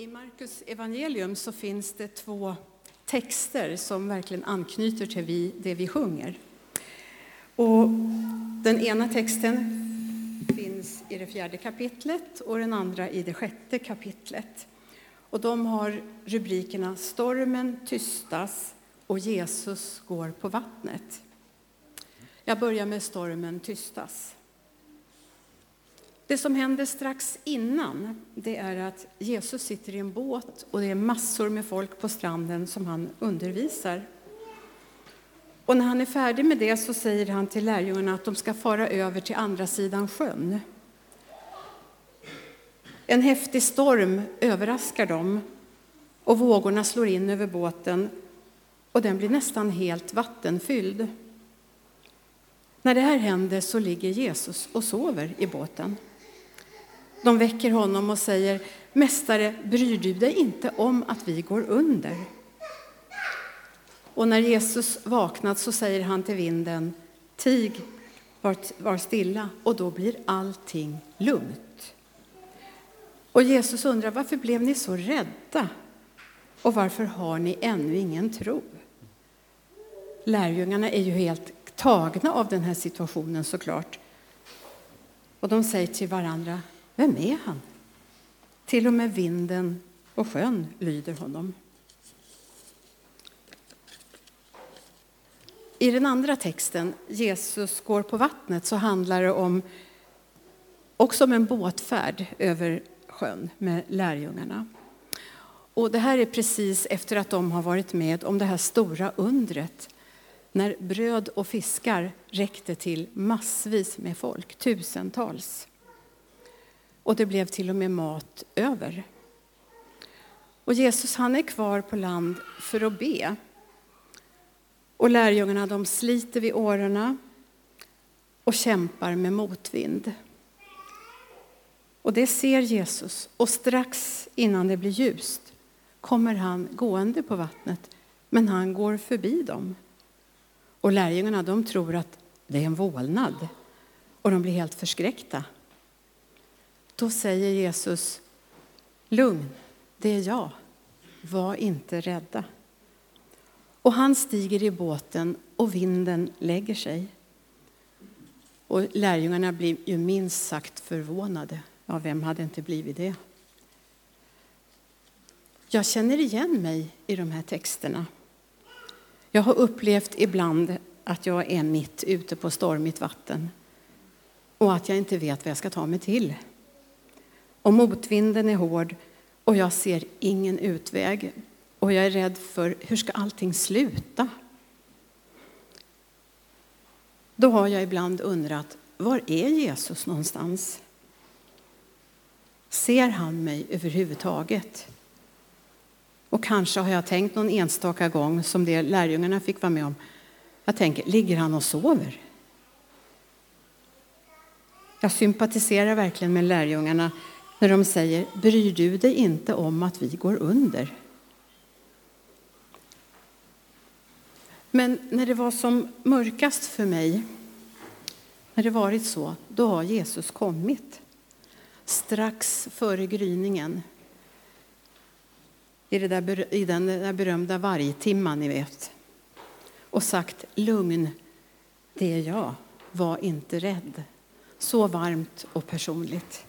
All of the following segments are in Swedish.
I Markus evangelium så finns det två texter som verkligen anknyter till det vi sjunger. Och den ena texten finns i det fjärde kapitlet och den andra i det sjätte kapitlet. Och de har rubrikerna Stormen tystas och Jesus går på vattnet. Jag börjar med Stormen tystas. Det som händer strax innan det är att Jesus sitter i en båt och det är massor med folk på stranden som han undervisar. Och när han är färdig med det så säger han till lärjungarna att de ska fara över till andra sidan sjön. En häftig storm överraskar dem och vågorna slår in över båten och den blir nästan helt vattenfylld. När det här händer så ligger Jesus och sover i båten. De väcker honom och säger Mästare, bryr du dig inte om att vi går under? Och när Jesus vaknat så säger han till vinden Tig, var, var stilla, och då blir allting lugnt. Och Jesus undrar varför blev ni så rädda? Och varför har ni ännu ingen tro? Lärjungarna är ju helt tagna av den här situationen såklart. Och de säger till varandra, vem är han? Till och med vinden och sjön lyder honom. I den andra texten, Jesus går på vattnet, så handlar det om också om en båtfärd över sjön med lärjungarna. Och det här är precis efter att de har varit med om det här stora undret när bröd och fiskar räckte till massvis med folk, tusentals. Och det blev till och med mat över. Och Jesus han är kvar på land för att be. Och lärjungarna de sliter vid årorna och kämpar med motvind. Och det ser Jesus och strax innan det blir ljust kommer han gående på vattnet, men han går förbi dem. Och lärjungarna de tror att det är en vålnad och de blir helt förskräckta. Då säger Jesus, lugn, det är jag, var inte rädda. Och han stiger i båten och vinden lägger sig. Och lärjungarna blir ju minst sagt förvånade. Ja, vem hade inte blivit det? Jag känner igen mig i de här texterna. Jag har upplevt ibland att jag är mitt ute på stormigt vatten och att jag inte vet vad jag ska ta mig till. Och motvinden är hård och jag ser ingen utväg och jag är rädd för hur ska allting sluta? Då har jag ibland undrat, var är Jesus någonstans? Ser han mig överhuvudtaget? Och kanske har jag tänkt någon enstaka gång, som det lärjungarna fick vara med om, jag tänker, ligger han och sover? Jag sympatiserar verkligen med lärjungarna när de säger, bryr du dig inte om att vi går under? Men när det var som mörkast för mig, när det varit så, då har Jesus kommit. Strax före gryningen. I, det där, i den där berömda vargtimman, ni vet. Och sagt, lugn, det är jag, var inte rädd. Så varmt och personligt.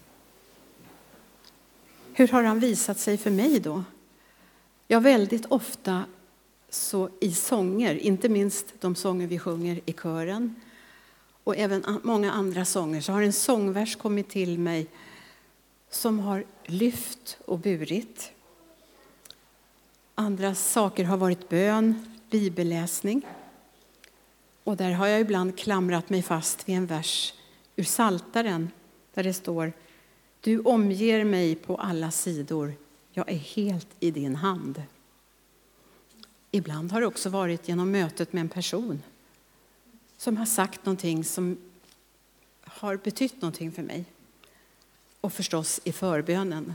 Hur har han visat sig för mig då? Ja, väldigt ofta så i sånger, inte minst de sånger vi sjunger i kören och även många andra sånger, så har en sångvers kommit till mig som har lyft och burit. Andra saker har varit bön, bibelläsning. Och där har jag ibland klamrat mig fast vid en vers ur Saltaren där det står du omger mig på alla sidor, jag är helt i din hand. Ibland har det också varit genom mötet med en person som har sagt någonting som har betytt någonting för mig. Och förstås i förbönen.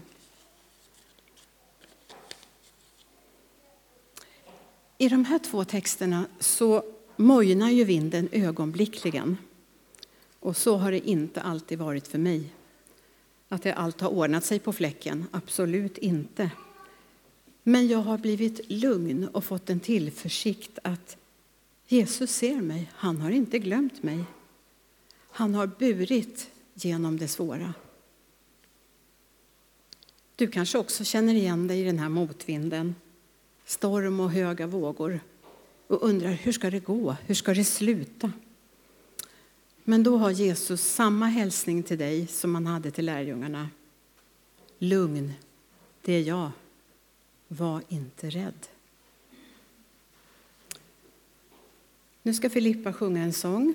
I de här två texterna så mojnar ju vinden ögonblickligen. Och så har det inte alltid varit för mig. Att det allt har ordnat sig på fläcken, absolut inte. Men jag har blivit lugn och fått en tillförsikt att Jesus ser mig. Han har inte glömt mig. Han har burit genom det svåra. Du kanske också känner igen dig i den här motvinden, storm och höga vågor och undrar hur ska det gå, hur ska det sluta? Men då har Jesus samma hälsning till dig som han hade till lärjungarna. Lugn, det är jag. Var inte rädd. Nu ska Filippa sjunga en sång.